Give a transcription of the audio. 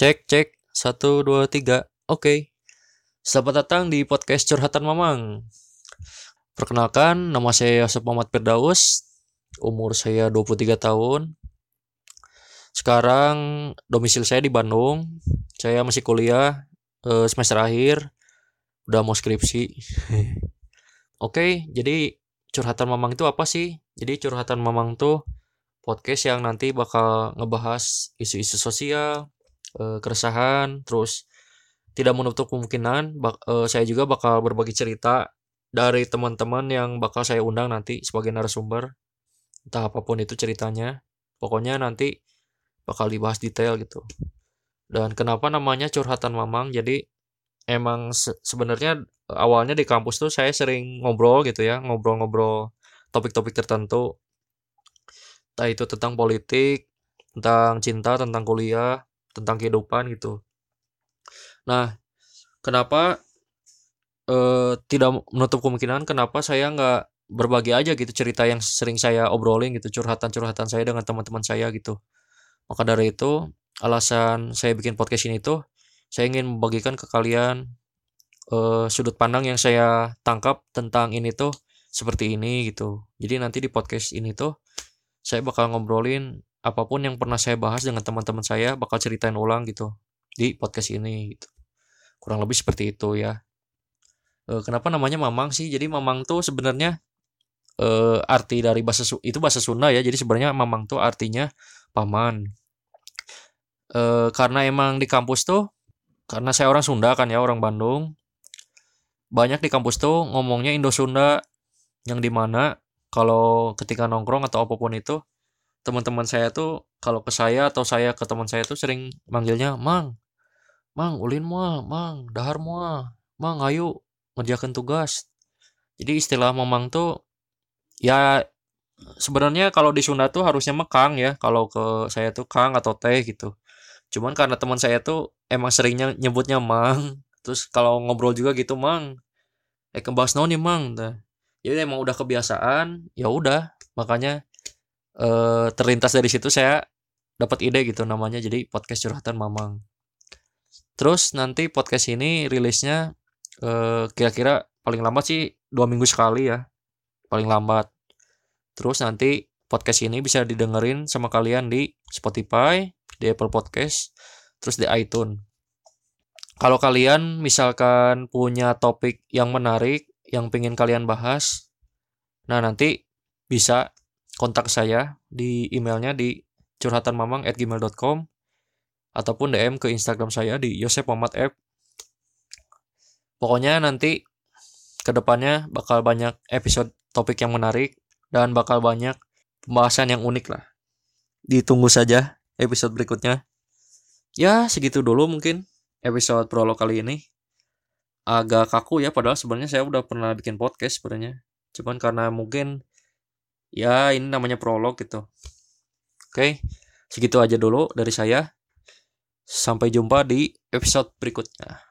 Cek, cek. Satu, dua, tiga. Oke. Selamat datang di podcast Curhatan Mamang. Perkenalkan, nama saya Yosef Muhammad Firdaus. Umur saya 23 tahun. Sekarang domisil saya di Bandung. Saya masih kuliah eh, semester akhir. Udah mau skripsi. Oke, jadi Curhatan Mamang itu apa sih? Jadi Curhatan Mamang tuh podcast yang nanti bakal ngebahas isu-isu sosial, eh, keresahan, terus tidak menutup kemungkinan bak- eh, saya juga bakal berbagi cerita dari teman-teman yang bakal saya undang nanti sebagai narasumber. Entah apa pun itu ceritanya. Pokoknya nanti bakal dibahas detail gitu. Dan kenapa namanya curhatan mamang? Jadi emang se- sebenarnya awalnya di kampus tuh saya sering ngobrol gitu ya, ngobrol-ngobrol topik-topik tertentu. Entah itu tentang politik, tentang cinta, tentang kuliah, tentang kehidupan gitu. Nah, kenapa eh, tidak menutup kemungkinan kenapa saya nggak berbagi aja gitu cerita yang sering saya obrolin gitu, curhatan-curhatan saya dengan teman-teman saya gitu. Maka dari itu, alasan saya bikin podcast ini tuh saya ingin membagikan ke kalian eh, sudut pandang yang saya tangkap tentang ini tuh seperti ini gitu. Jadi nanti di podcast ini tuh saya bakal ngobrolin apa pun yang pernah saya bahas dengan teman-teman saya bakal ceritain ulang gitu di podcast ini gitu. Kurang lebih seperti itu ya. Eh, kenapa namanya Mamang sih? Jadi Mamang tuh sebenarnya eh, arti dari bahasa itu bahasa Sunda ya. Jadi sebenarnya Mamang tuh artinya paman. Eh, karena emang di kampus tuh karena saya orang Sunda kan ya, orang Bandung. Banyak di kampus tuh ngomongnya Indo Sunda yang di mana kalau ketika nongkrong atau apa pun itu teman-teman saya tuh kalau ke saya atau saya ke teman saya tuh sering manggilnya Mang, Mang, ulin moal, Mang, dahar moal, Mang, ayo ngerjakan tugas. Jadi istilah Mamang tuh ya sebenarnya kalau di Sunda tuh harusnya mekang ya, kalau ke saya tuh Kang atau Teh gitu. Cuman karena teman saya tuh emang seringnya nyebutnya Mang, terus kalau ngobrol juga gitu Mang, eh naon nih Mang, Tah. Jadi emang udah kebiasaan, ya udah, makanya eh terlintas dari situ saya dapat ide gitu namanya jadi podcast curhatan Mamang. Terus nanti podcast ini rilisnya eh, kira-kira paling lambat sih dua minggu sekali ya, paling lambat. Terus nanti podcast ini bisa didengerin sama kalian di Spotify, di Apple Podcast, terus di iTunes. Kalau kalian misalkan punya topik yang menarik, yang pengen kalian bahas, nah nanti bisa kontak saya di emailnya di curhatanmamang@gmail.com ataupun DM ke Instagram saya di Yosep Muhammad F. Pokoknya nanti ke depannya bakal banyak episode topik yang menarik dan bakal banyak pembahasan yang unik lah. Ditunggu saja episode berikutnya. Ya segitu dulu mungkin episode prolog kali ini. Agak kaku ya padahal sebenarnya saya udah pernah bikin podcast sebenarnya. Cuman karena mungkin ya ini namanya prolog gitu. Oke, segitu aja dulu dari saya. Sampai jumpa di episode berikutnya.